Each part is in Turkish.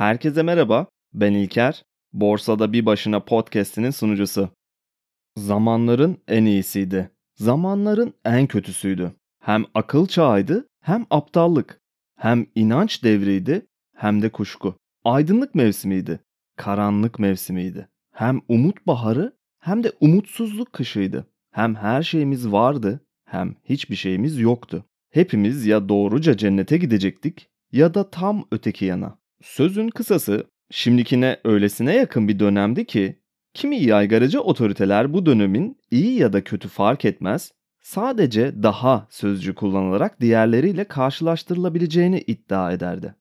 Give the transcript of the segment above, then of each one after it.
Herkese merhaba, ben İlker. Borsada Bir Başına podcast'inin sunucusu. Zamanların en iyisiydi. Zamanların en kötüsüydü. Hem akıl çağıydı, hem aptallık. Hem inanç devriydi, hem de kuşku. Aydınlık mevsimiydi, karanlık mevsimiydi. Hem umut baharı, hem de umutsuzluk kışıydı. Hem her şeyimiz vardı, hem hiçbir şeyimiz yoktu. Hepimiz ya doğruca cennete gidecektik ya da tam öteki yana. Sözün kısası şimdikine öylesine yakın bir dönemdi ki kimi yaygaracı otoriteler bu dönemin iyi ya da kötü fark etmez sadece daha sözcü kullanılarak diğerleriyle karşılaştırılabileceğini iddia ederdi.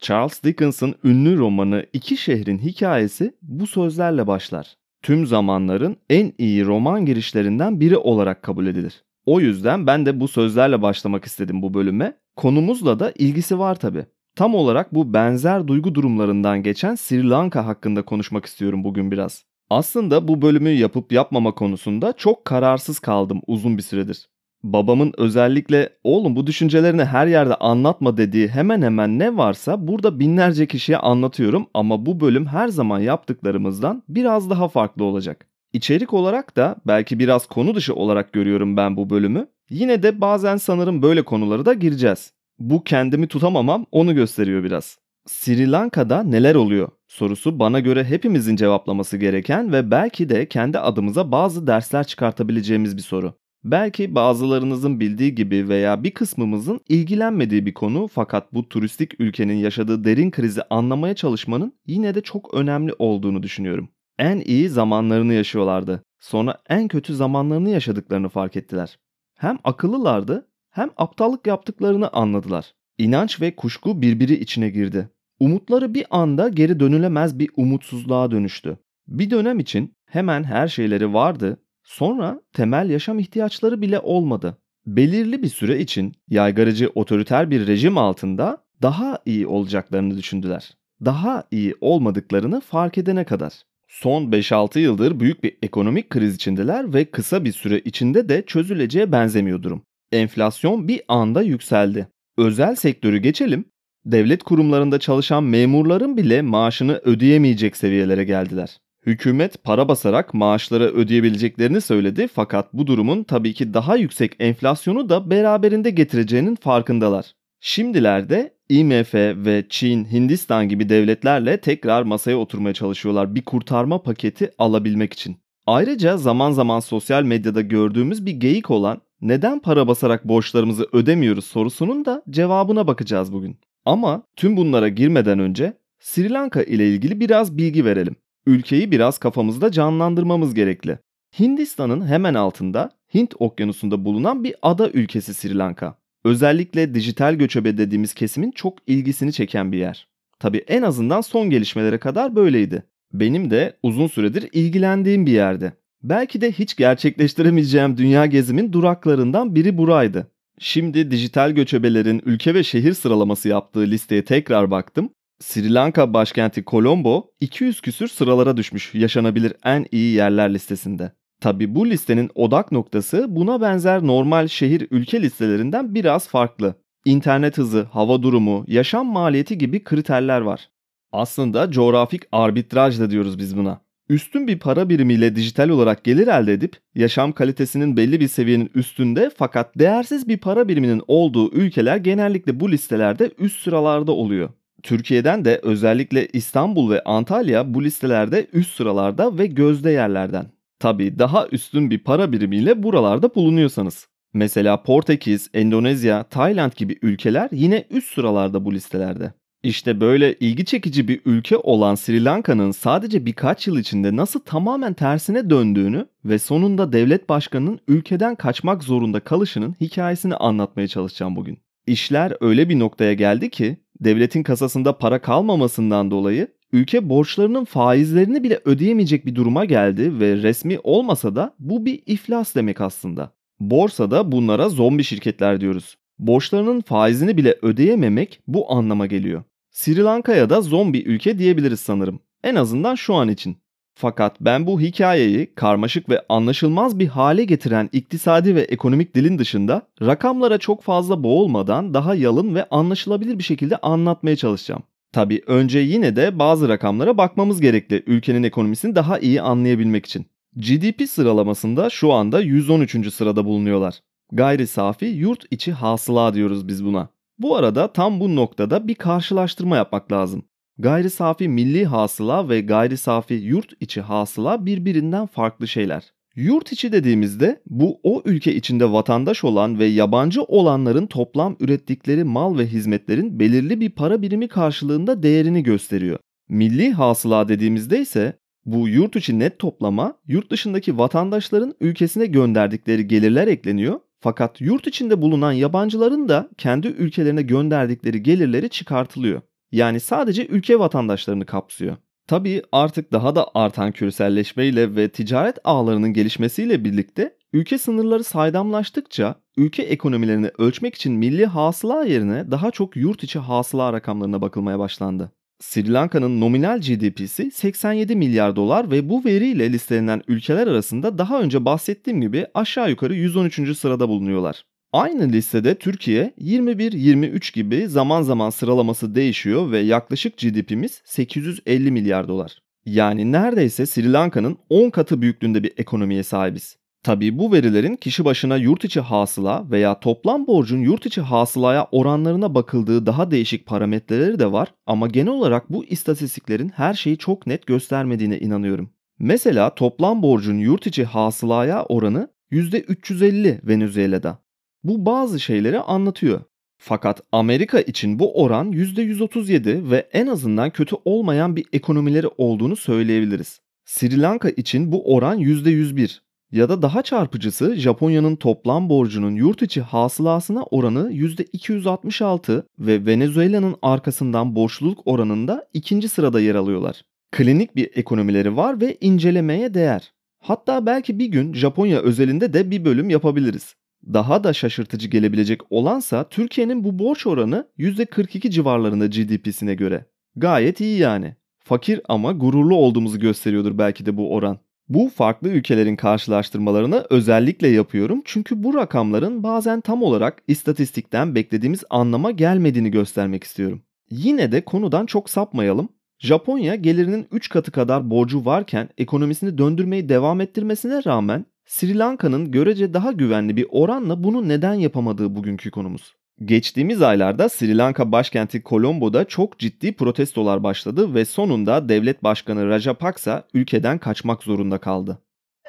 Charles Dickens'ın ünlü romanı İki Şehrin Hikayesi bu sözlerle başlar. Tüm zamanların en iyi roman girişlerinden biri olarak kabul edilir. O yüzden ben de bu sözlerle başlamak istedim bu bölüme. Konumuzla da ilgisi var tabi. Tam olarak bu benzer duygu durumlarından geçen Sri Lanka hakkında konuşmak istiyorum bugün biraz. Aslında bu bölümü yapıp yapmama konusunda çok kararsız kaldım uzun bir süredir. Babamın özellikle oğlum bu düşüncelerini her yerde anlatma dediği hemen hemen ne varsa burada binlerce kişiye anlatıyorum ama bu bölüm her zaman yaptıklarımızdan biraz daha farklı olacak. İçerik olarak da belki biraz konu dışı olarak görüyorum ben bu bölümü. Yine de bazen sanırım böyle konuları da gireceğiz. Bu kendimi tutamamam onu gösteriyor biraz. Sri Lanka'da neler oluyor sorusu bana göre hepimizin cevaplaması gereken ve belki de kendi adımıza bazı dersler çıkartabileceğimiz bir soru. Belki bazılarınızın bildiği gibi veya bir kısmımızın ilgilenmediği bir konu fakat bu turistik ülkenin yaşadığı derin krizi anlamaya çalışmanın yine de çok önemli olduğunu düşünüyorum. En iyi zamanlarını yaşıyorlardı. Sonra en kötü zamanlarını yaşadıklarını fark ettiler. Hem akıllılardı hem aptallık yaptıklarını anladılar. İnanç ve kuşku birbiri içine girdi. Umutları bir anda geri dönülemez bir umutsuzluğa dönüştü. Bir dönem için hemen her şeyleri vardı, sonra temel yaşam ihtiyaçları bile olmadı. Belirli bir süre için yaygarıcı otoriter bir rejim altında daha iyi olacaklarını düşündüler. Daha iyi olmadıklarını fark edene kadar. Son 5-6 yıldır büyük bir ekonomik kriz içindeler ve kısa bir süre içinde de çözüleceğe benzemiyor durum. Enflasyon bir anda yükseldi. Özel sektörü geçelim. Devlet kurumlarında çalışan memurların bile maaşını ödeyemeyecek seviyelere geldiler. Hükümet para basarak maaşları ödeyebileceklerini söyledi fakat bu durumun tabii ki daha yüksek enflasyonu da beraberinde getireceğinin farkındalar. Şimdilerde IMF ve Çin, Hindistan gibi devletlerle tekrar masaya oturmaya çalışıyorlar bir kurtarma paketi alabilmek için. Ayrıca zaman zaman sosyal medyada gördüğümüz bir geyik olan neden para basarak borçlarımızı ödemiyoruz sorusunun da cevabına bakacağız bugün. Ama tüm bunlara girmeden önce Sri Lanka ile ilgili biraz bilgi verelim. Ülkeyi biraz kafamızda canlandırmamız gerekli. Hindistan'ın hemen altında Hint Okyanusu'nda bulunan bir ada ülkesi Sri Lanka. Özellikle dijital göçebe dediğimiz kesimin çok ilgisini çeken bir yer. Tabi en azından son gelişmelere kadar böyleydi. Benim de uzun süredir ilgilendiğim bir yerde. Belki de hiç gerçekleştiremeyeceğim dünya gezimin duraklarından biri buraydı. Şimdi dijital göçebelerin ülke ve şehir sıralaması yaptığı listeye tekrar baktım. Sri Lanka başkenti Colombo 200 küsür sıralara düşmüş yaşanabilir en iyi yerler listesinde. Tabi bu listenin odak noktası buna benzer normal şehir ülke listelerinden biraz farklı. İnternet hızı, hava durumu, yaşam maliyeti gibi kriterler var. Aslında coğrafik arbitraj da diyoruz biz buna. Üstün bir para birimiyle dijital olarak gelir elde edip yaşam kalitesinin belli bir seviyenin üstünde fakat değersiz bir para biriminin olduğu ülkeler genellikle bu listelerde üst sıralarda oluyor. Türkiye'den de özellikle İstanbul ve Antalya bu listelerde üst sıralarda ve gözde yerlerden. Tabi daha üstün bir para birimiyle buralarda bulunuyorsanız. Mesela Portekiz, Endonezya, Tayland gibi ülkeler yine üst sıralarda bu listelerde. İşte böyle ilgi çekici bir ülke olan Sri Lanka'nın sadece birkaç yıl içinde nasıl tamamen tersine döndüğünü ve sonunda devlet başkanının ülkeden kaçmak zorunda kalışının hikayesini anlatmaya çalışacağım bugün. İşler öyle bir noktaya geldi ki devletin kasasında para kalmamasından dolayı ülke borçlarının faizlerini bile ödeyemeyecek bir duruma geldi ve resmi olmasa da bu bir iflas demek aslında. Borsada bunlara zombi şirketler diyoruz. Borçlarının faizini bile ödeyememek bu anlama geliyor. Sri Lanka'ya da zombi ülke diyebiliriz sanırım. En azından şu an için. Fakat ben bu hikayeyi karmaşık ve anlaşılmaz bir hale getiren iktisadi ve ekonomik dilin dışında rakamlara çok fazla boğulmadan daha yalın ve anlaşılabilir bir şekilde anlatmaya çalışacağım. Tabi önce yine de bazı rakamlara bakmamız gerekli ülkenin ekonomisini daha iyi anlayabilmek için. GDP sıralamasında şu anda 113. sırada bulunuyorlar. Gayri safi yurt içi hasıla diyoruz biz buna. Bu arada tam bu noktada bir karşılaştırma yapmak lazım. Gayri safi milli hasıla ve gayri safi yurt içi hasıla birbirinden farklı şeyler. Yurt içi dediğimizde bu o ülke içinde vatandaş olan ve yabancı olanların toplam ürettikleri mal ve hizmetlerin belirli bir para birimi karşılığında değerini gösteriyor. Milli hasıla dediğimizde ise bu yurt içi net toplama yurt dışındaki vatandaşların ülkesine gönderdikleri gelirler ekleniyor fakat yurt içinde bulunan yabancıların da kendi ülkelerine gönderdikleri gelirleri çıkartılıyor. Yani sadece ülke vatandaşlarını kapsıyor. Tabii artık daha da artan küreselleşmeyle ve ticaret ağlarının gelişmesiyle birlikte ülke sınırları saydamlaştıkça ülke ekonomilerini ölçmek için milli hasıla yerine daha çok yurt içi hasıla rakamlarına bakılmaya başlandı. Sri Lanka'nın nominal GDP'si 87 milyar dolar ve bu veriyle listelenen ülkeler arasında daha önce bahsettiğim gibi aşağı yukarı 113. sırada bulunuyorlar. Aynı listede Türkiye 21-23 gibi zaman zaman sıralaması değişiyor ve yaklaşık GDP'miz 850 milyar dolar. Yani neredeyse Sri Lanka'nın 10 katı büyüklüğünde bir ekonomiye sahibiz. Tabii bu verilerin kişi başına yurt içi hasıla veya toplam borcun yurt içi hasılaya oranlarına bakıldığı daha değişik parametreleri de var ama genel olarak bu istatistiklerin her şeyi çok net göstermediğine inanıyorum. Mesela toplam borcun yurt içi hasılaya oranı %350 Venezuela'da. Bu bazı şeyleri anlatıyor. Fakat Amerika için bu oran %137 ve en azından kötü olmayan bir ekonomileri olduğunu söyleyebiliriz. Sri Lanka için bu oran %101 ya da daha çarpıcısı Japonya'nın toplam borcunun yurt içi hasılasına oranı %266 ve Venezuela'nın arkasından borçluluk oranında ikinci sırada yer alıyorlar. Klinik bir ekonomileri var ve incelemeye değer. Hatta belki bir gün Japonya özelinde de bir bölüm yapabiliriz. Daha da şaşırtıcı gelebilecek olansa Türkiye'nin bu borç oranı %42 civarlarında GDP'sine göre. Gayet iyi yani. Fakir ama gururlu olduğumuzu gösteriyordur belki de bu oran. Bu farklı ülkelerin karşılaştırmalarını özellikle yapıyorum çünkü bu rakamların bazen tam olarak istatistikten beklediğimiz anlama gelmediğini göstermek istiyorum. Yine de konudan çok sapmayalım. Japonya gelirinin 3 katı kadar borcu varken ekonomisini döndürmeyi devam ettirmesine rağmen Sri Lanka'nın görece daha güvenli bir oranla bunu neden yapamadığı bugünkü konumuz. Geçtiğimiz aylarda Sri Lanka başkenti Colombo'da çok ciddi protestolar başladı ve sonunda devlet başkanı Rajapaksa ülkeden kaçmak zorunda kaldı.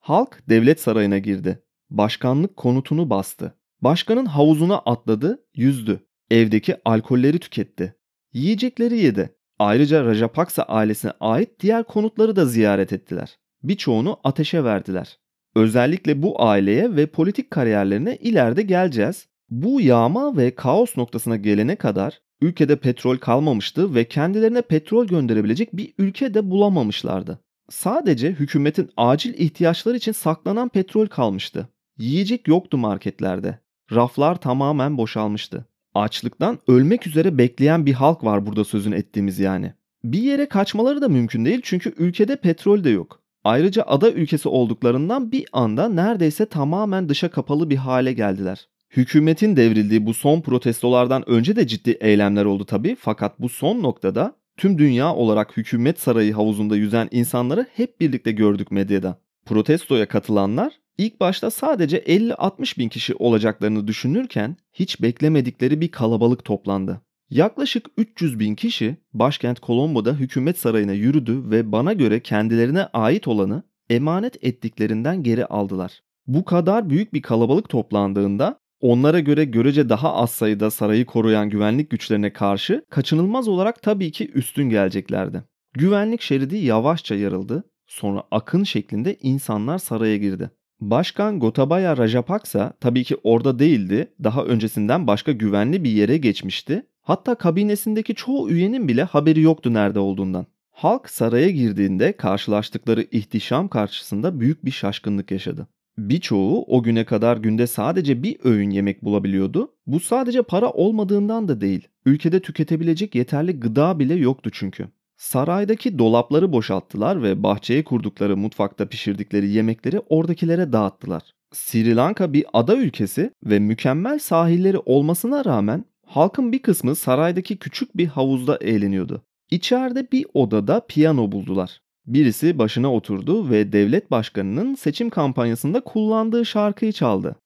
Halk devlet sarayına girdi. Başkanlık konutunu bastı. Başkanın havuzuna atladı, yüzdü. Evdeki alkolleri tüketti. Yiyecekleri yedi. Ayrıca Rajapaksa ailesine ait diğer konutları da ziyaret ettiler. Birçoğunu ateşe verdiler. Özellikle bu aileye ve politik kariyerlerine ileride geleceğiz. Bu yağma ve kaos noktasına gelene kadar ülkede petrol kalmamıştı ve kendilerine petrol gönderebilecek bir ülke de bulamamışlardı. Sadece hükümetin acil ihtiyaçları için saklanan petrol kalmıştı. Yiyecek yoktu marketlerde. Raflar tamamen boşalmıştı. Açlıktan ölmek üzere bekleyen bir halk var burada sözün ettiğimiz yani. Bir yere kaçmaları da mümkün değil çünkü ülkede petrol de yok. Ayrıca ada ülkesi olduklarından bir anda neredeyse tamamen dışa kapalı bir hale geldiler. Hükümetin devrildiği bu son protestolardan önce de ciddi eylemler oldu tabii fakat bu son noktada tüm dünya olarak hükümet sarayı havuzunda yüzen insanları hep birlikte gördük medyada. Protestoya katılanlar ilk başta sadece 50-60 bin kişi olacaklarını düşünürken hiç beklemedikleri bir kalabalık toplandı. Yaklaşık 300 bin kişi başkent Colombo'da hükümet sarayına yürüdü ve bana göre kendilerine ait olanı emanet ettiklerinden geri aldılar. Bu kadar büyük bir kalabalık toplandığında Onlara göre görece daha az sayıda sarayı koruyan güvenlik güçlerine karşı kaçınılmaz olarak tabii ki üstün geleceklerdi. Güvenlik şeridi yavaşça yarıldı, sonra akın şeklinde insanlar saraya girdi. Başkan Gotabaya Rajapaksa tabii ki orada değildi, daha öncesinden başka güvenli bir yere geçmişti. Hatta kabinesindeki çoğu üyenin bile haberi yoktu nerede olduğundan. Halk saraya girdiğinde karşılaştıkları ihtişam karşısında büyük bir şaşkınlık yaşadı. Birçoğu o güne kadar günde sadece bir öğün yemek bulabiliyordu. Bu sadece para olmadığından da değil. Ülkede tüketebilecek yeterli gıda bile yoktu çünkü. Saraydaki dolapları boşalttılar ve bahçeye kurdukları mutfakta pişirdikleri yemekleri oradakilere dağıttılar. Sri Lanka bir ada ülkesi ve mükemmel sahilleri olmasına rağmen halkın bir kısmı saraydaki küçük bir havuzda eğleniyordu. İçeride bir odada piyano buldular. Birisi başına oturdu ve devlet başkanının seçim kampanyasında kullandığı şarkıyı çaldı.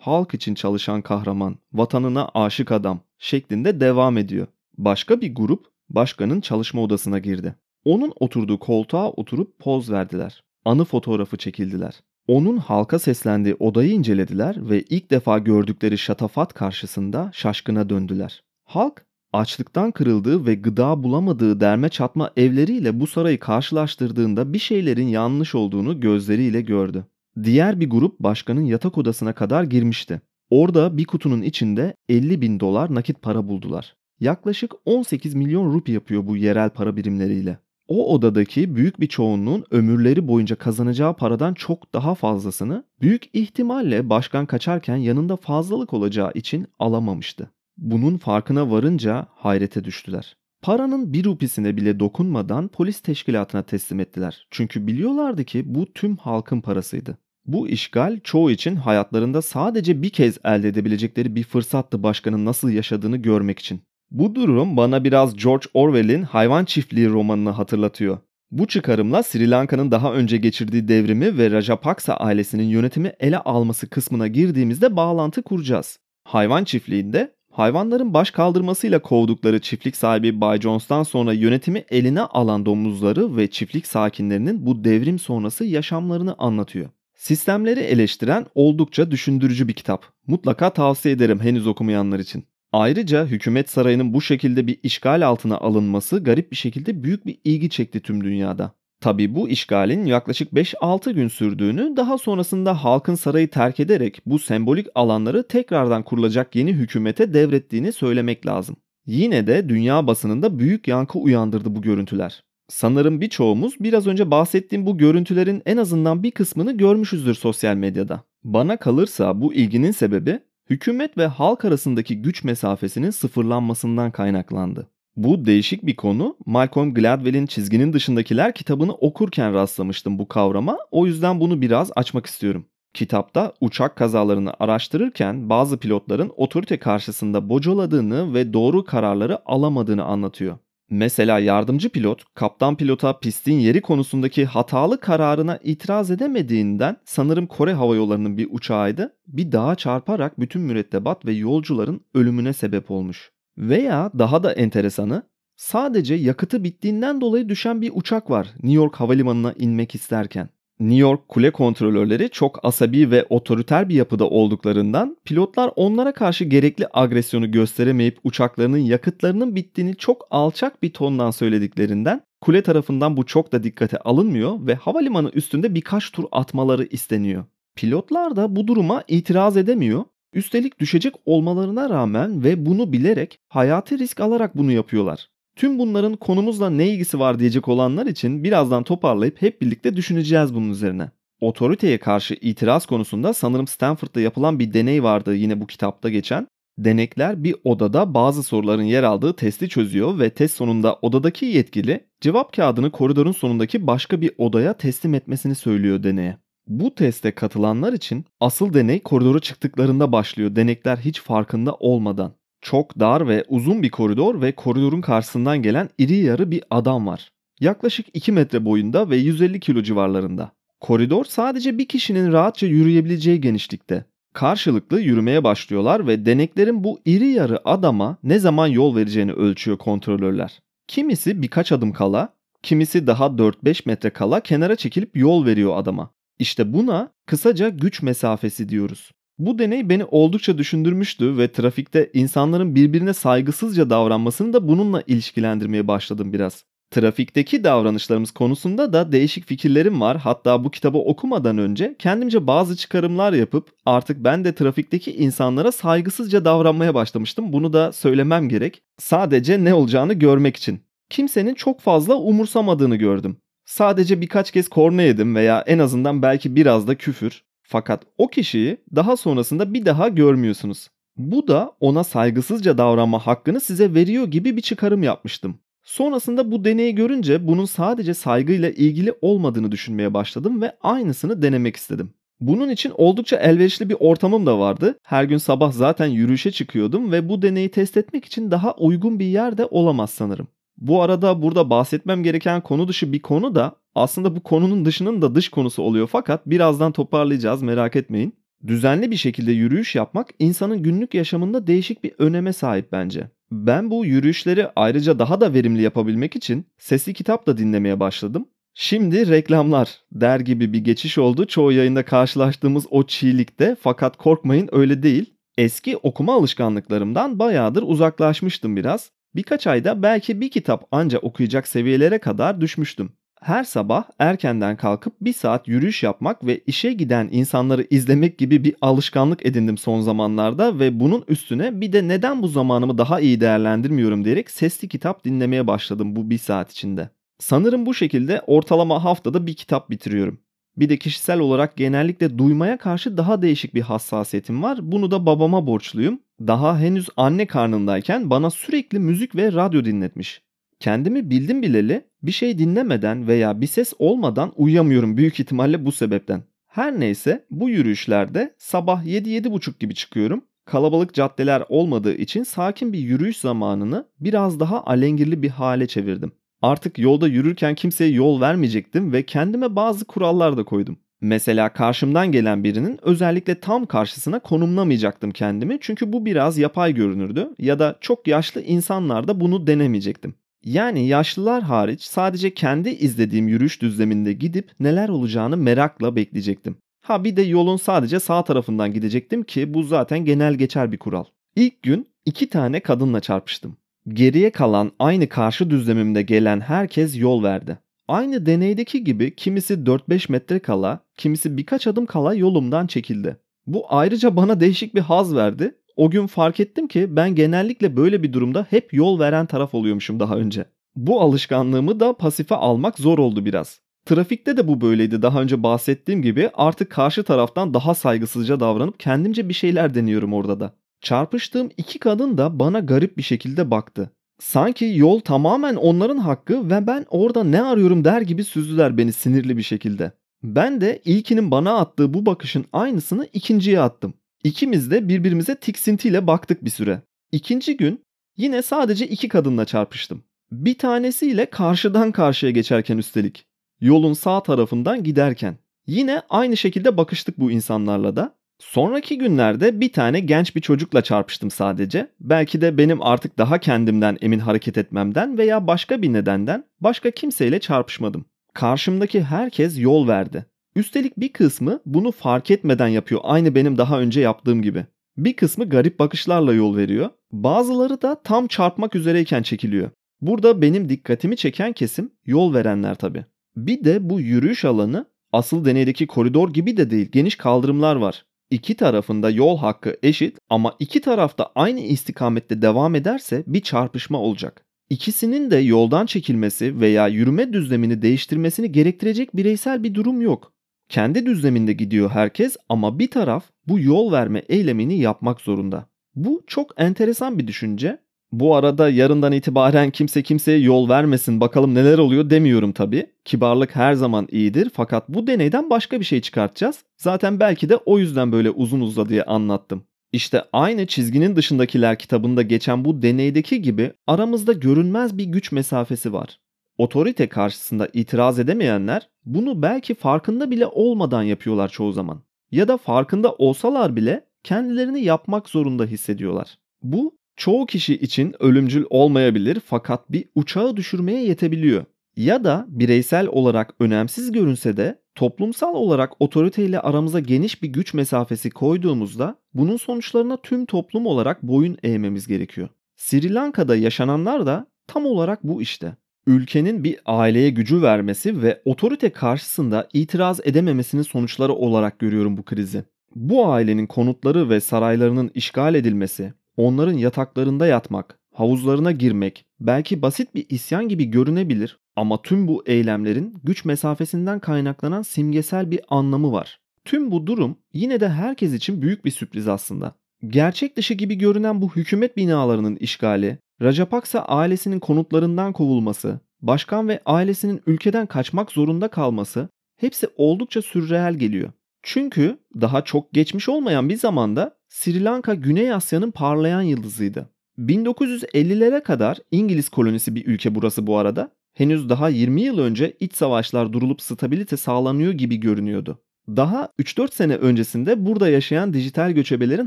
Halk için çalışan kahraman, vatanına aşık adam şeklinde devam ediyor. Başka bir grup başkanın çalışma odasına girdi. Onun oturduğu koltuğa oturup poz verdiler. Anı fotoğrafı çekildiler. Onun halka seslendiği odayı incelediler ve ilk defa gördükleri şatafat karşısında şaşkına döndüler. Halk açlıktan kırıldığı ve gıda bulamadığı derme çatma evleriyle bu sarayı karşılaştırdığında bir şeylerin yanlış olduğunu gözleriyle gördü. Diğer bir grup başkanın yatak odasına kadar girmişti. Orada bir kutunun içinde 50 bin dolar nakit para buldular. Yaklaşık 18 milyon rupi yapıyor bu yerel para birimleriyle. O odadaki büyük bir çoğunluğun ömürleri boyunca kazanacağı paradan çok daha fazlasını büyük ihtimalle başkan kaçarken yanında fazlalık olacağı için alamamıştı. Bunun farkına varınca hayrete düştüler. Paranın bir rupisine bile dokunmadan polis teşkilatına teslim ettiler. Çünkü biliyorlardı ki bu tüm halkın parasıydı. Bu işgal çoğu için hayatlarında sadece bir kez elde edebilecekleri bir fırsattı başkanın nasıl yaşadığını görmek için. Bu durum bana biraz George Orwell'in Hayvan Çiftliği romanını hatırlatıyor. Bu çıkarımla Sri Lanka'nın daha önce geçirdiği devrimi ve Rajapaksa ailesinin yönetimi ele alması kısmına girdiğimizde bağlantı kuracağız. Hayvan çiftliğinde hayvanların baş kaldırmasıyla kovdukları çiftlik sahibi Bay Jones'tan sonra yönetimi eline alan domuzları ve çiftlik sakinlerinin bu devrim sonrası yaşamlarını anlatıyor. Sistemleri eleştiren oldukça düşündürücü bir kitap. Mutlaka tavsiye ederim henüz okumayanlar için. Ayrıca hükümet sarayının bu şekilde bir işgal altına alınması garip bir şekilde büyük bir ilgi çekti tüm dünyada. Tabi bu işgalin yaklaşık 5-6 gün sürdüğünü daha sonrasında halkın sarayı terk ederek bu sembolik alanları tekrardan kurulacak yeni hükümete devrettiğini söylemek lazım. Yine de dünya basınında büyük yankı uyandırdı bu görüntüler. Sanırım birçoğumuz biraz önce bahsettiğim bu görüntülerin en azından bir kısmını görmüşüzdür sosyal medyada. Bana kalırsa bu ilginin sebebi hükümet ve halk arasındaki güç mesafesinin sıfırlanmasından kaynaklandı. Bu değişik bir konu. Malcolm Gladwell'in Çizginin Dışındakiler kitabını okurken rastlamıştım bu kavrama. O yüzden bunu biraz açmak istiyorum. Kitapta uçak kazalarını araştırırken bazı pilotların otorite karşısında bocaladığını ve doğru kararları alamadığını anlatıyor. Mesela yardımcı pilot, kaptan pilota pistin yeri konusundaki hatalı kararına itiraz edemediğinden sanırım Kore Hava Yolları'nın bir uçağıydı, bir dağa çarparak bütün mürettebat ve yolcuların ölümüne sebep olmuş. Veya daha da enteresanı, sadece yakıtı bittiğinden dolayı düşen bir uçak var New York Havalimanı'na inmek isterken. New York kule kontrolörleri çok asabi ve otoriter bir yapıda olduklarından pilotlar onlara karşı gerekli agresyonu gösteremeyip uçaklarının yakıtlarının bittiğini çok alçak bir tondan söylediklerinden kule tarafından bu çok da dikkate alınmıyor ve havalimanı üstünde birkaç tur atmaları isteniyor. Pilotlar da bu duruma itiraz edemiyor. Üstelik düşecek olmalarına rağmen ve bunu bilerek hayati risk alarak bunu yapıyorlar. Tüm bunların konumuzla ne ilgisi var diyecek olanlar için birazdan toparlayıp hep birlikte düşüneceğiz bunun üzerine. Otoriteye karşı itiraz konusunda sanırım Stanford'da yapılan bir deney vardı yine bu kitapta geçen. Denekler bir odada bazı soruların yer aldığı testi çözüyor ve test sonunda odadaki yetkili cevap kağıdını koridorun sonundaki başka bir odaya teslim etmesini söylüyor deneye. Bu teste katılanlar için asıl deney koridora çıktıklarında başlıyor denekler hiç farkında olmadan. Çok dar ve uzun bir koridor ve koridorun karşısından gelen iri yarı bir adam var. Yaklaşık 2 metre boyunda ve 150 kilo civarlarında. Koridor sadece bir kişinin rahatça yürüyebileceği genişlikte. Karşılıklı yürümeye başlıyorlar ve deneklerin bu iri yarı adama ne zaman yol vereceğini ölçüyor kontrolörler. Kimisi birkaç adım kala, kimisi daha 4-5 metre kala kenara çekilip yol veriyor adama. İşte buna kısaca güç mesafesi diyoruz. Bu deney beni oldukça düşündürmüştü ve trafikte insanların birbirine saygısızca davranmasını da bununla ilişkilendirmeye başladım biraz. Trafikteki davranışlarımız konusunda da değişik fikirlerim var. Hatta bu kitabı okumadan önce kendimce bazı çıkarımlar yapıp artık ben de trafikteki insanlara saygısızca davranmaya başlamıştım. Bunu da söylemem gerek. Sadece ne olacağını görmek için. Kimsenin çok fazla umursamadığını gördüm. Sadece birkaç kez korna yedim veya en azından belki biraz da küfür. Fakat o kişiyi daha sonrasında bir daha görmüyorsunuz. Bu da ona saygısızca davranma hakkını size veriyor gibi bir çıkarım yapmıştım. Sonrasında bu deneyi görünce bunun sadece saygıyla ilgili olmadığını düşünmeye başladım ve aynısını denemek istedim. Bunun için oldukça elverişli bir ortamım da vardı. Her gün sabah zaten yürüyüşe çıkıyordum ve bu deneyi test etmek için daha uygun bir yer de olamaz sanırım. Bu arada burada bahsetmem gereken konu dışı bir konu da aslında bu konunun dışının da dış konusu oluyor fakat birazdan toparlayacağız merak etmeyin. Düzenli bir şekilde yürüyüş yapmak insanın günlük yaşamında değişik bir öneme sahip bence. Ben bu yürüyüşleri ayrıca daha da verimli yapabilmek için sesli kitap da dinlemeye başladım. Şimdi reklamlar der gibi bir geçiş oldu çoğu yayında karşılaştığımız o çiğlikte fakat korkmayın öyle değil. Eski okuma alışkanlıklarımdan bayağıdır uzaklaşmıştım biraz. Birkaç ayda belki bir kitap anca okuyacak seviyelere kadar düşmüştüm. Her sabah erkenden kalkıp bir saat yürüyüş yapmak ve işe giden insanları izlemek gibi bir alışkanlık edindim son zamanlarda ve bunun üstüne bir de neden bu zamanımı daha iyi değerlendirmiyorum diyerek sesli kitap dinlemeye başladım bu bir saat içinde. Sanırım bu şekilde ortalama haftada bir kitap bitiriyorum. Bir de kişisel olarak genellikle duymaya karşı daha değişik bir hassasiyetim var. Bunu da babama borçluyum. Daha henüz anne karnındayken bana sürekli müzik ve radyo dinletmiş. Kendimi bildim bileli bir şey dinlemeden veya bir ses olmadan uyuyamıyorum büyük ihtimalle bu sebepten. Her neyse bu yürüyüşlerde sabah 7-7.30 gibi çıkıyorum. Kalabalık caddeler olmadığı için sakin bir yürüyüş zamanını biraz daha alengirli bir hale çevirdim. Artık yolda yürürken kimseye yol vermeyecektim ve kendime bazı kurallar da koydum. Mesela karşımdan gelen birinin özellikle tam karşısına konumlamayacaktım kendimi çünkü bu biraz yapay görünürdü ya da çok yaşlı insanlarda bunu denemeyecektim. Yani yaşlılar hariç sadece kendi izlediğim yürüyüş düzleminde gidip neler olacağını merakla bekleyecektim. Ha bir de yolun sadece sağ tarafından gidecektim ki bu zaten genel geçer bir kural. İlk gün iki tane kadınla çarpıştım. Geriye kalan aynı karşı düzlemimde gelen herkes yol verdi. Aynı deneydeki gibi kimisi 4-5 metre kala, kimisi birkaç adım kala yolumdan çekildi. Bu ayrıca bana değişik bir haz verdi o gün fark ettim ki ben genellikle böyle bir durumda hep yol veren taraf oluyormuşum daha önce. Bu alışkanlığımı da pasife almak zor oldu biraz. Trafikte de bu böyleydi daha önce bahsettiğim gibi artık karşı taraftan daha saygısızca davranıp kendimce bir şeyler deniyorum orada da. Çarpıştığım iki kadın da bana garip bir şekilde baktı. Sanki yol tamamen onların hakkı ve ben orada ne arıyorum der gibi süzdüler beni sinirli bir şekilde. Ben de ilkinin bana attığı bu bakışın aynısını ikinciye attım. İkimiz de birbirimize tiksintiyle baktık bir süre. İkinci gün yine sadece iki kadınla çarpıştım. Bir tanesiyle karşıdan karşıya geçerken üstelik. Yolun sağ tarafından giderken. Yine aynı şekilde bakıştık bu insanlarla da. Sonraki günlerde bir tane genç bir çocukla çarpıştım sadece. Belki de benim artık daha kendimden emin hareket etmemden veya başka bir nedenden başka kimseyle çarpışmadım. Karşımdaki herkes yol verdi. Üstelik bir kısmı bunu fark etmeden yapıyor aynı benim daha önce yaptığım gibi. Bir kısmı garip bakışlarla yol veriyor. Bazıları da tam çarpmak üzereyken çekiliyor. Burada benim dikkatimi çeken kesim yol verenler tabi. Bir de bu yürüyüş alanı asıl deneydeki koridor gibi de değil geniş kaldırımlar var. İki tarafında yol hakkı eşit ama iki tarafta aynı istikamette devam ederse bir çarpışma olacak. İkisinin de yoldan çekilmesi veya yürüme düzlemini değiştirmesini gerektirecek bireysel bir durum yok. Kendi düzleminde gidiyor herkes ama bir taraf bu yol verme eylemini yapmak zorunda. Bu çok enteresan bir düşünce. Bu arada yarından itibaren kimse kimseye yol vermesin bakalım neler oluyor demiyorum tabi. Kibarlık her zaman iyidir fakat bu deneyden başka bir şey çıkartacağız. Zaten belki de o yüzden böyle uzun uzadı diye anlattım. İşte aynı çizginin dışındakiler kitabında geçen bu deneydeki gibi aramızda görünmez bir güç mesafesi var. Otorite karşısında itiraz edemeyenler bunu belki farkında bile olmadan yapıyorlar çoğu zaman. ya da farkında olsalar bile kendilerini yapmak zorunda hissediyorlar. Bu çoğu kişi için ölümcül olmayabilir fakat bir uçağı düşürmeye yetebiliyor. Ya da bireysel olarak önemsiz görünse de toplumsal olarak otoriteyle aramıza geniş bir güç mesafesi koyduğumuzda bunun sonuçlarına tüm toplum olarak boyun eğmemiz gerekiyor. Sri Lanka'da yaşananlar da tam olarak bu işte. Ülkenin bir aileye gücü vermesi ve otorite karşısında itiraz edememesinin sonuçları olarak görüyorum bu krizi. Bu ailenin konutları ve saraylarının işgal edilmesi, onların yataklarında yatmak, havuzlarına girmek belki basit bir isyan gibi görünebilir ama tüm bu eylemlerin güç mesafesinden kaynaklanan simgesel bir anlamı var. Tüm bu durum yine de herkes için büyük bir sürpriz aslında. Gerçek dışı gibi görünen bu hükümet binalarının işgali, Rajapaksa ailesinin konutlarından kovulması, başkan ve ailesinin ülkeden kaçmak zorunda kalması hepsi oldukça sürreel geliyor. Çünkü daha çok geçmiş olmayan bir zamanda Sri Lanka Güney Asya'nın parlayan yıldızıydı. 1950'lere kadar İngiliz kolonisi bir ülke burası bu arada. Henüz daha 20 yıl önce iç savaşlar durulup stabilite sağlanıyor gibi görünüyordu. Daha 3-4 sene öncesinde burada yaşayan dijital göçebelerin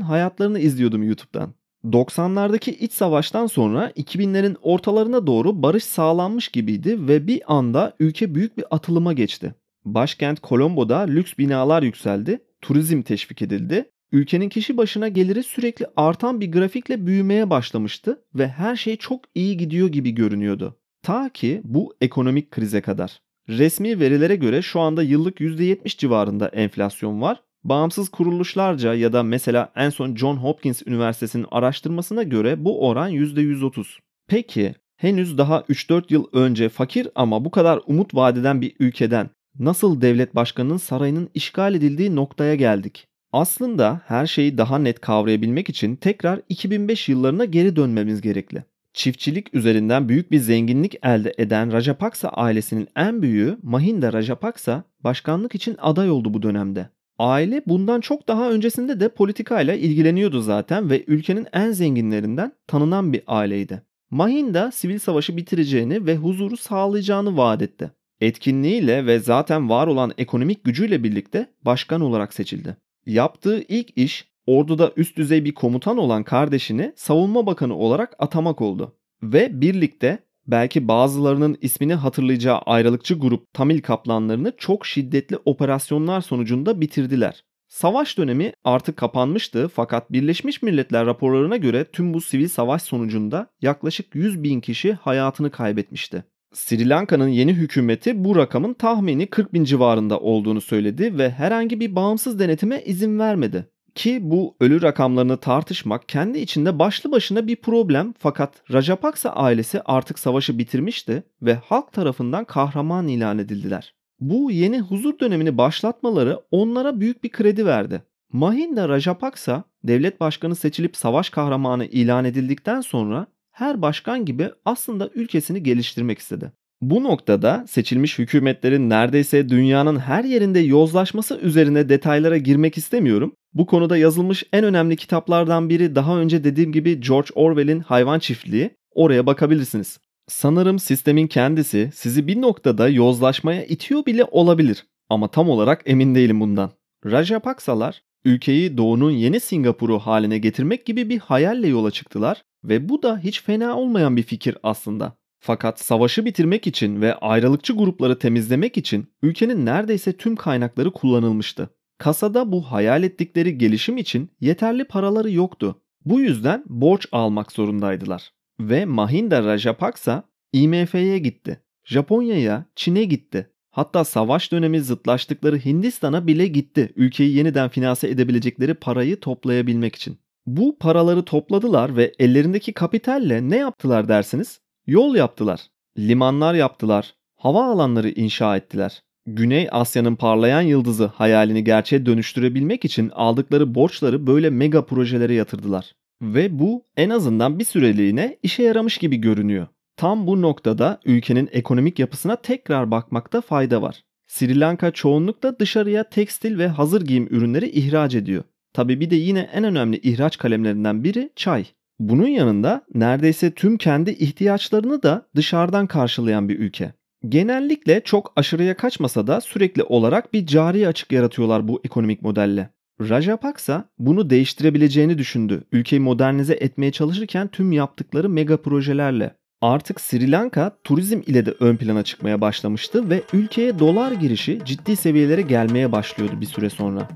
hayatlarını izliyordum YouTube'dan. 90'lardaki iç savaştan sonra 2000'lerin ortalarına doğru barış sağlanmış gibiydi ve bir anda ülke büyük bir atılıma geçti. Başkent Colombo'da lüks binalar yükseldi, turizm teşvik edildi, ülkenin kişi başına geliri sürekli artan bir grafikle büyümeye başlamıştı ve her şey çok iyi gidiyor gibi görünüyordu. Ta ki bu ekonomik krize kadar. Resmi verilere göre şu anda yıllık %70 civarında enflasyon var. Bağımsız kuruluşlarca ya da mesela en son John Hopkins Üniversitesi'nin araştırmasına göre bu oran %130. Peki henüz daha 3-4 yıl önce fakir ama bu kadar umut vadeden bir ülkeden nasıl devlet başkanının sarayının işgal edildiği noktaya geldik? Aslında her şeyi daha net kavrayabilmek için tekrar 2005 yıllarına geri dönmemiz gerekli. Çiftçilik üzerinden büyük bir zenginlik elde eden Rajapaksa ailesinin en büyüğü Mahinda Rajapaksa başkanlık için aday oldu bu dönemde. Aile bundan çok daha öncesinde de politikayla ilgileniyordu zaten ve ülkenin en zenginlerinden tanınan bir aileydi. Mahinda sivil savaşı bitireceğini ve huzuru sağlayacağını vaat etti. Etkinliğiyle ve zaten var olan ekonomik gücüyle birlikte başkan olarak seçildi. Yaptığı ilk iş orduda üst düzey bir komutan olan kardeşini savunma bakanı olarak atamak oldu. Ve birlikte belki bazılarının ismini hatırlayacağı ayrılıkçı grup Tamil kaplanlarını çok şiddetli operasyonlar sonucunda bitirdiler. Savaş dönemi artık kapanmıştı fakat Birleşmiş Milletler raporlarına göre tüm bu sivil savaş sonucunda yaklaşık 100 bin kişi hayatını kaybetmişti. Sri Lanka'nın yeni hükümeti bu rakamın tahmini 40 bin civarında olduğunu söyledi ve herhangi bir bağımsız denetime izin vermedi. Ki bu ölü rakamlarını tartışmak kendi içinde başlı başına bir problem fakat Rajapaksa ailesi artık savaşı bitirmişti ve halk tarafından kahraman ilan edildiler. Bu yeni huzur dönemini başlatmaları onlara büyük bir kredi verdi. Mahinda Rajapaksa devlet başkanı seçilip savaş kahramanı ilan edildikten sonra her başkan gibi aslında ülkesini geliştirmek istedi. Bu noktada seçilmiş hükümetlerin neredeyse dünyanın her yerinde yozlaşması üzerine detaylara girmek istemiyorum. Bu konuda yazılmış en önemli kitaplardan biri daha önce dediğim gibi George Orwell'in Hayvan Çiftliği. Oraya bakabilirsiniz. Sanırım sistemin kendisi sizi bir noktada yozlaşmaya itiyor bile olabilir. Ama tam olarak emin değilim bundan. Rajapaksalar ülkeyi doğunun yeni Singapur'u haline getirmek gibi bir hayalle yola çıktılar ve bu da hiç fena olmayan bir fikir aslında. Fakat savaşı bitirmek için ve ayrılıkçı grupları temizlemek için ülkenin neredeyse tüm kaynakları kullanılmıştı. Kasada bu hayal ettikleri gelişim için yeterli paraları yoktu. Bu yüzden borç almak zorundaydılar. Ve Mahinda Rajapaksa IMF'ye gitti. Japonya'ya, Çin'e gitti. Hatta savaş dönemi zıtlaştıkları Hindistan'a bile gitti. Ülkeyi yeniden finanse edebilecekleri parayı toplayabilmek için. Bu paraları topladılar ve ellerindeki kapitalle ne yaptılar dersiniz? Yol yaptılar, limanlar yaptılar, hava alanları inşa ettiler. Güney Asya'nın parlayan yıldızı hayalini gerçeğe dönüştürebilmek için aldıkları borçları böyle mega projelere yatırdılar. Ve bu en azından bir süreliğine işe yaramış gibi görünüyor. Tam bu noktada ülkenin ekonomik yapısına tekrar bakmakta fayda var. Sri Lanka çoğunlukla dışarıya tekstil ve hazır giyim ürünleri ihraç ediyor. Tabi bir de yine en önemli ihraç kalemlerinden biri çay. Bunun yanında neredeyse tüm kendi ihtiyaçlarını da dışarıdan karşılayan bir ülke. Genellikle çok aşırıya kaçmasa da sürekli olarak bir cari açık yaratıyorlar bu ekonomik modelle. Rajapaksa bunu değiştirebileceğini düşündü. Ülkeyi modernize etmeye çalışırken tüm yaptıkları mega projelerle. Artık Sri Lanka turizm ile de ön plana çıkmaya başlamıştı ve ülkeye dolar girişi ciddi seviyelere gelmeye başlıyordu bir süre sonra.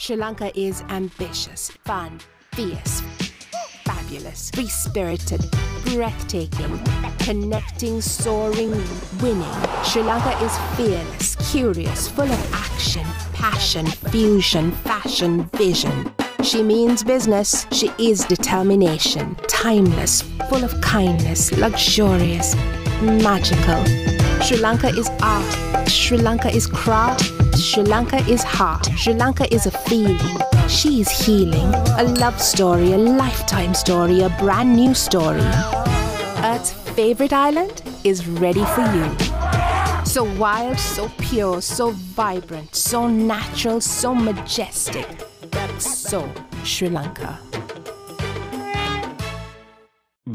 Sri Lanka is ambitious, fun, fierce, fabulous, free spirited, breathtaking, connecting, soaring, winning. Sri Lanka is fearless, curious, full of action, passion, fusion, fashion, vision. She means business. She is determination. Timeless, full of kindness, luxurious, magical. Sri Lanka is art. Sri Lanka is craft. Sri Lanka is heart. Sri Lanka is a feeling. She is healing. A love story, a lifetime story, a brand new story. Earth's favorite island is ready for you. So wild, so pure, so vibrant, so natural, so majestic. So Sri Lanka.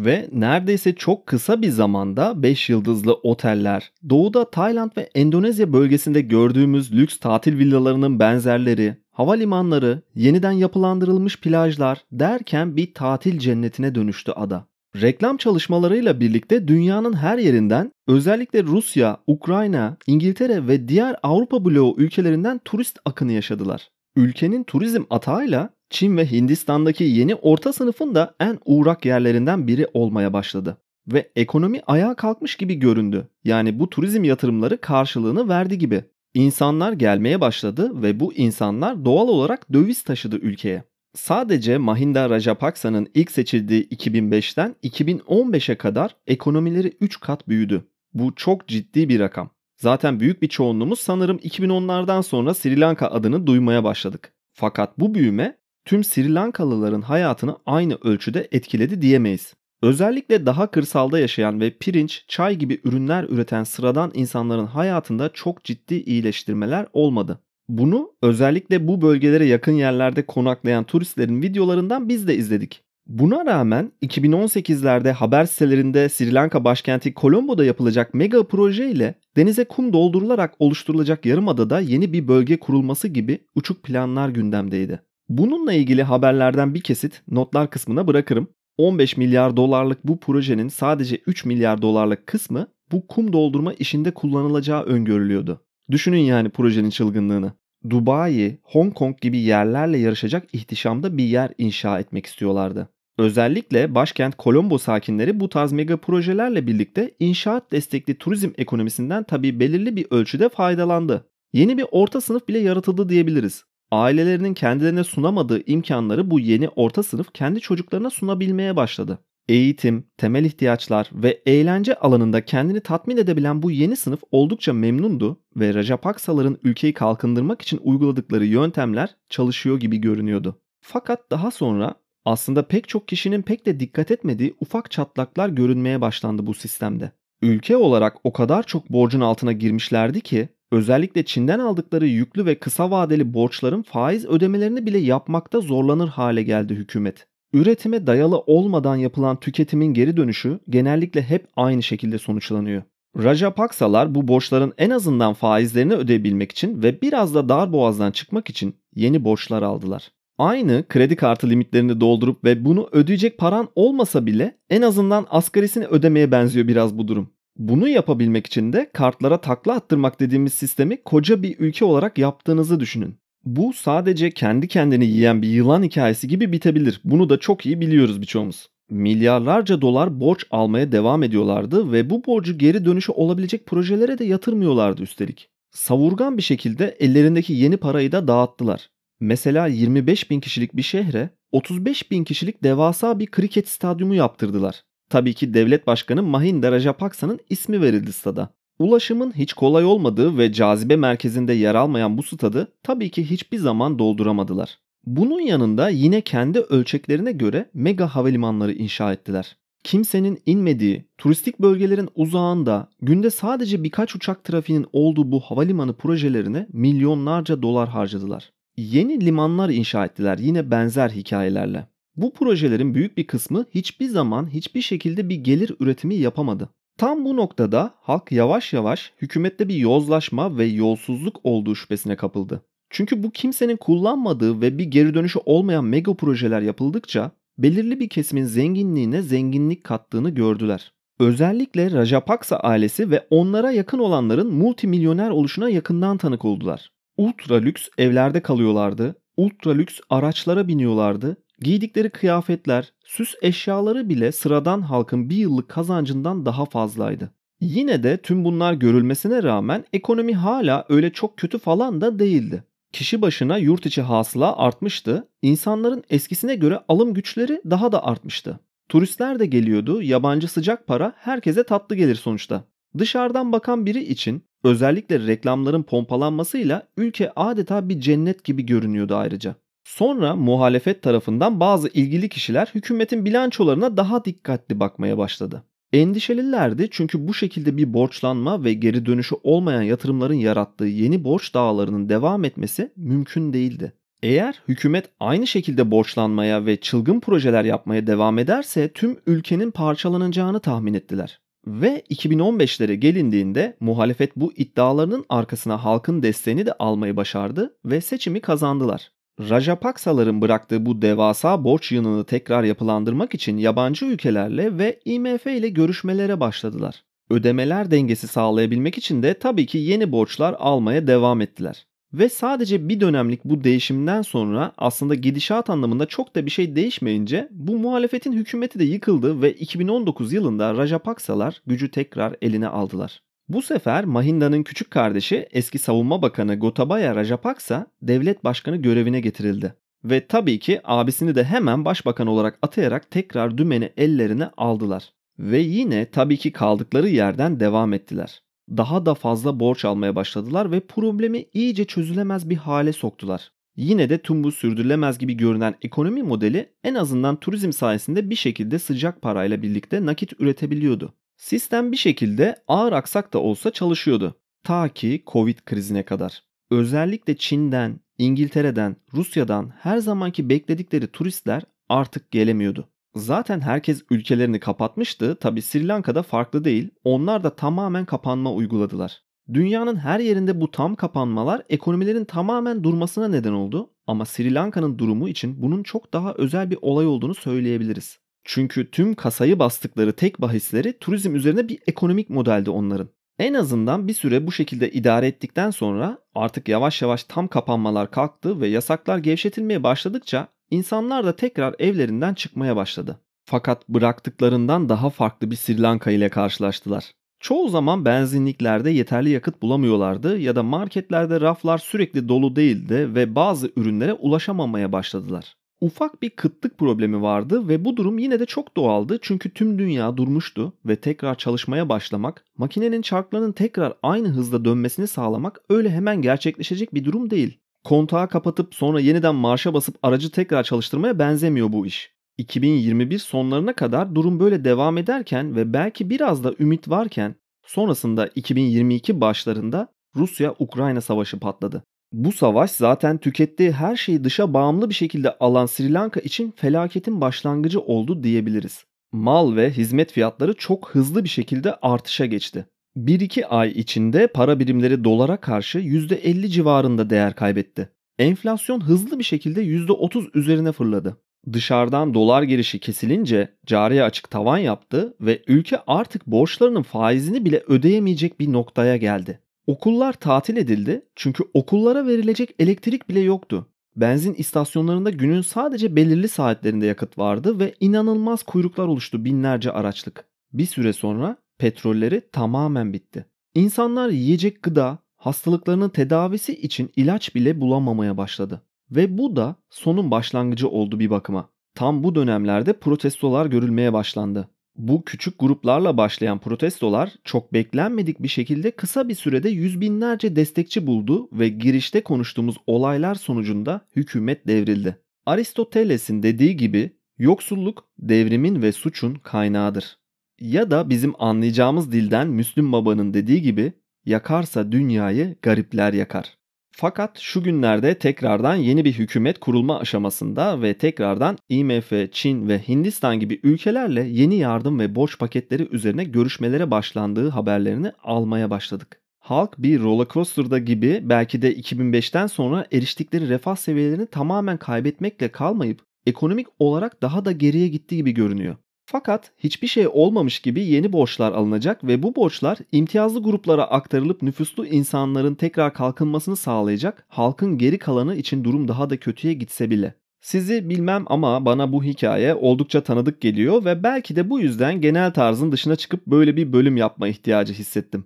Ve neredeyse çok kısa bir zamanda 5 yıldızlı oteller, doğuda Tayland ve Endonezya bölgesinde gördüğümüz lüks tatil villalarının benzerleri, havalimanları, yeniden yapılandırılmış plajlar derken bir tatil cennetine dönüştü ada. Reklam çalışmalarıyla birlikte dünyanın her yerinden özellikle Rusya, Ukrayna, İngiltere ve diğer Avrupa bloğu ülkelerinden turist akını yaşadılar. Ülkenin turizm atağıyla Çin ve Hindistan'daki yeni orta sınıfın da en uğrak yerlerinden biri olmaya başladı. Ve ekonomi ayağa kalkmış gibi göründü. Yani bu turizm yatırımları karşılığını verdi gibi. İnsanlar gelmeye başladı ve bu insanlar doğal olarak döviz taşıdı ülkeye. Sadece Mahinda Rajapaksa'nın ilk seçildiği 2005'ten 2015'e kadar ekonomileri 3 kat büyüdü. Bu çok ciddi bir rakam. Zaten büyük bir çoğunluğumuz sanırım 2010'lardan sonra Sri Lanka adını duymaya başladık. Fakat bu büyüme tüm Sri Lankalıların hayatını aynı ölçüde etkiledi diyemeyiz. Özellikle daha kırsalda yaşayan ve pirinç, çay gibi ürünler üreten sıradan insanların hayatında çok ciddi iyileştirmeler olmadı. Bunu özellikle bu bölgelere yakın yerlerde konaklayan turistlerin videolarından biz de izledik. Buna rağmen 2018'lerde haber sitelerinde Sri Lanka başkenti Colombo'da yapılacak mega proje ile denize kum doldurularak oluşturulacak yarımadada yeni bir bölge kurulması gibi uçuk planlar gündemdeydi. Bununla ilgili haberlerden bir kesit notlar kısmına bırakırım. 15 milyar dolarlık bu projenin sadece 3 milyar dolarlık kısmı bu kum doldurma işinde kullanılacağı öngörülüyordu. Düşünün yani projenin çılgınlığını. Dubai, Hong Kong gibi yerlerle yarışacak ihtişamda bir yer inşa etmek istiyorlardı. Özellikle başkent Colombo sakinleri bu tarz mega projelerle birlikte inşaat destekli turizm ekonomisinden tabi belirli bir ölçüde faydalandı. Yeni bir orta sınıf bile yaratıldı diyebiliriz. Ailelerinin kendilerine sunamadığı imkanları bu yeni orta sınıf kendi çocuklarına sunabilmeye başladı. Eğitim, temel ihtiyaçlar ve eğlence alanında kendini tatmin edebilen bu yeni sınıf oldukça memnundu ve Rajapaksaların ülkeyi kalkındırmak için uyguladıkları yöntemler çalışıyor gibi görünüyordu. Fakat daha sonra aslında pek çok kişinin pek de dikkat etmediği ufak çatlaklar görünmeye başlandı bu sistemde. Ülke olarak o kadar çok borcun altına girmişlerdi ki özellikle Çin'den aldıkları yüklü ve kısa vadeli borçların faiz ödemelerini bile yapmakta zorlanır hale geldi hükümet. Üretime dayalı olmadan yapılan tüketimin geri dönüşü genellikle hep aynı şekilde sonuçlanıyor. Rajapaksalar bu borçların en azından faizlerini ödeyebilmek için ve biraz da dar boğazdan çıkmak için yeni borçlar aldılar. Aynı kredi kartı limitlerini doldurup ve bunu ödeyecek paran olmasa bile en azından asgarisini ödemeye benziyor biraz bu durum. Bunu yapabilmek için de kartlara takla attırmak dediğimiz sistemi koca bir ülke olarak yaptığınızı düşünün. Bu sadece kendi kendini yiyen bir yılan hikayesi gibi bitebilir. Bunu da çok iyi biliyoruz birçoğumuz. Milyarlarca dolar borç almaya devam ediyorlardı ve bu borcu geri dönüşü olabilecek projelere de yatırmıyorlardı üstelik. Savurgan bir şekilde ellerindeki yeni parayı da dağıttılar. Mesela 25 bin kişilik bir şehre 35 bin kişilik devasa bir kriket stadyumu yaptırdılar. Tabii ki devlet başkanı Mahinda Rajapaksa'nın ismi verildi stada. Ulaşımın hiç kolay olmadığı ve cazibe merkezinde yer almayan bu stadı tabii ki hiçbir zaman dolduramadılar. Bunun yanında yine kendi ölçeklerine göre mega havalimanları inşa ettiler. Kimsenin inmediği, turistik bölgelerin uzağında günde sadece birkaç uçak trafiğinin olduğu bu havalimanı projelerine milyonlarca dolar harcadılar. Yeni limanlar inşa ettiler yine benzer hikayelerle. Bu projelerin büyük bir kısmı hiçbir zaman hiçbir şekilde bir gelir üretimi yapamadı. Tam bu noktada halk yavaş yavaş hükümette bir yozlaşma ve yolsuzluk olduğu şüphesine kapıldı. Çünkü bu kimsenin kullanmadığı ve bir geri dönüşü olmayan mega projeler yapıldıkça belirli bir kesimin zenginliğine zenginlik kattığını gördüler. Özellikle Rajapaksa ailesi ve onlara yakın olanların multimilyoner oluşuna yakından tanık oldular. Ultra lüks evlerde kalıyorlardı, ultra lüks araçlara biniyorlardı, giydikleri kıyafetler, süs eşyaları bile sıradan halkın bir yıllık kazancından daha fazlaydı. Yine de tüm bunlar görülmesine rağmen ekonomi hala öyle çok kötü falan da değildi. Kişi başına yurt içi hasıla artmıştı, insanların eskisine göre alım güçleri daha da artmıştı. Turistler de geliyordu, yabancı sıcak para herkese tatlı gelir sonuçta. Dışarıdan bakan biri için özellikle reklamların pompalanmasıyla ülke adeta bir cennet gibi görünüyordu ayrıca. Sonra muhalefet tarafından bazı ilgili kişiler hükümetin bilançolarına daha dikkatli bakmaya başladı. Endişelilerdi çünkü bu şekilde bir borçlanma ve geri dönüşü olmayan yatırımların yarattığı yeni borç dağlarının devam etmesi mümkün değildi. Eğer hükümet aynı şekilde borçlanmaya ve çılgın projeler yapmaya devam ederse tüm ülkenin parçalanacağını tahmin ettiler. Ve 2015'lere gelindiğinde muhalefet bu iddialarının arkasına halkın desteğini de almayı başardı ve seçimi kazandılar. Rajapaksaların bıraktığı bu devasa borç yığınını tekrar yapılandırmak için yabancı ülkelerle ve IMF ile görüşmelere başladılar. Ödemeler dengesi sağlayabilmek için de tabii ki yeni borçlar almaya devam ettiler. Ve sadece bir dönemlik bu değişimden sonra aslında gidişat anlamında çok da bir şey değişmeyince bu muhalefetin hükümeti de yıkıldı ve 2019 yılında Rajapaksalar gücü tekrar eline aldılar. Bu sefer Mahinda'nın küçük kardeşi eski savunma bakanı Gotabaya Rajapaksa devlet başkanı görevine getirildi. Ve tabii ki abisini de hemen başbakan olarak atayarak tekrar dümeni ellerine aldılar. Ve yine tabii ki kaldıkları yerden devam ettiler. Daha da fazla borç almaya başladılar ve problemi iyice çözülemez bir hale soktular. Yine de tüm bu sürdürülemez gibi görünen ekonomi modeli en azından turizm sayesinde bir şekilde sıcak parayla birlikte nakit üretebiliyordu. Sistem bir şekilde ağır aksak da olsa çalışıyordu. Ta ki Covid krizine kadar. Özellikle Çin'den, İngiltere'den, Rusya'dan her zamanki bekledikleri turistler artık gelemiyordu. Zaten herkes ülkelerini kapatmıştı. Tabi Sri Lanka'da farklı değil. Onlar da tamamen kapanma uyguladılar. Dünyanın her yerinde bu tam kapanmalar ekonomilerin tamamen durmasına neden oldu. Ama Sri Lanka'nın durumu için bunun çok daha özel bir olay olduğunu söyleyebiliriz. Çünkü tüm kasayı bastıkları tek bahisleri turizm üzerine bir ekonomik modeldi onların. En azından bir süre bu şekilde idare ettikten sonra artık yavaş yavaş tam kapanmalar kalktı ve yasaklar gevşetilmeye başladıkça insanlar da tekrar evlerinden çıkmaya başladı. Fakat bıraktıklarından daha farklı bir Sri Lanka ile karşılaştılar. Çoğu zaman benzinliklerde yeterli yakıt bulamıyorlardı ya da marketlerde raflar sürekli dolu değildi ve bazı ürünlere ulaşamamaya başladılar ufak bir kıtlık problemi vardı ve bu durum yine de çok doğaldı çünkü tüm dünya durmuştu ve tekrar çalışmaya başlamak, makinenin çarklarının tekrar aynı hızda dönmesini sağlamak öyle hemen gerçekleşecek bir durum değil. Kontağı kapatıp sonra yeniden marşa basıp aracı tekrar çalıştırmaya benzemiyor bu iş. 2021 sonlarına kadar durum böyle devam ederken ve belki biraz da ümit varken sonrasında 2022 başlarında Rusya-Ukrayna savaşı patladı. Bu savaş zaten tükettiği her şeyi dışa bağımlı bir şekilde alan Sri Lanka için felaketin başlangıcı oldu diyebiliriz. Mal ve hizmet fiyatları çok hızlı bir şekilde artışa geçti. 1-2 ay içinde para birimleri dolara karşı %50 civarında değer kaybetti. Enflasyon hızlı bir şekilde %30 üzerine fırladı. Dışarıdan dolar girişi kesilince cariye açık tavan yaptı ve ülke artık borçlarının faizini bile ödeyemeyecek bir noktaya geldi. Okullar tatil edildi çünkü okullara verilecek elektrik bile yoktu. Benzin istasyonlarında günün sadece belirli saatlerinde yakıt vardı ve inanılmaz kuyruklar oluştu binlerce araçlık. Bir süre sonra petrolleri tamamen bitti. İnsanlar yiyecek gıda, hastalıklarının tedavisi için ilaç bile bulamamaya başladı. Ve bu da sonun başlangıcı oldu bir bakıma. Tam bu dönemlerde protestolar görülmeye başlandı. Bu küçük gruplarla başlayan protestolar çok beklenmedik bir şekilde kısa bir sürede yüz binlerce destekçi buldu ve girişte konuştuğumuz olaylar sonucunda hükümet devrildi. Aristoteles'in dediği gibi yoksulluk devrimin ve suçun kaynağıdır. Ya da bizim anlayacağımız dilden Müslüm Baba'nın dediği gibi yakarsa dünyayı garipler yakar. Fakat şu günlerde tekrardan yeni bir hükümet kurulma aşamasında ve tekrardan IMF, Çin ve Hindistan gibi ülkelerle yeni yardım ve borç paketleri üzerine görüşmelere başlandığı haberlerini almaya başladık. Halk bir rollercoaster'da gibi belki de 2005'ten sonra eriştikleri refah seviyelerini tamamen kaybetmekle kalmayıp ekonomik olarak daha da geriye gittiği gibi görünüyor. Fakat hiçbir şey olmamış gibi yeni borçlar alınacak ve bu borçlar imtiyazlı gruplara aktarılıp nüfuslu insanların tekrar kalkınmasını sağlayacak. Halkın geri kalanı için durum daha da kötüye gitse bile. Sizi bilmem ama bana bu hikaye oldukça tanıdık geliyor ve belki de bu yüzden genel tarzın dışına çıkıp böyle bir bölüm yapma ihtiyacı hissettim.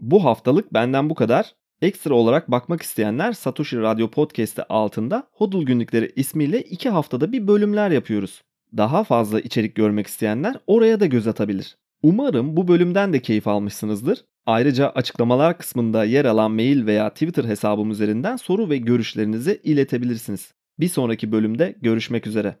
Bu haftalık benden bu kadar. Ekstra olarak bakmak isteyenler Satoshi Radyo Podcast'ı altında Hodul Günlükleri ismiyle 2 haftada bir bölümler yapıyoruz. Daha fazla içerik görmek isteyenler oraya da göz atabilir. Umarım bu bölümden de keyif almışsınızdır. Ayrıca açıklamalar kısmında yer alan mail veya Twitter hesabım üzerinden soru ve görüşlerinizi iletebilirsiniz. Bir sonraki bölümde görüşmek üzere.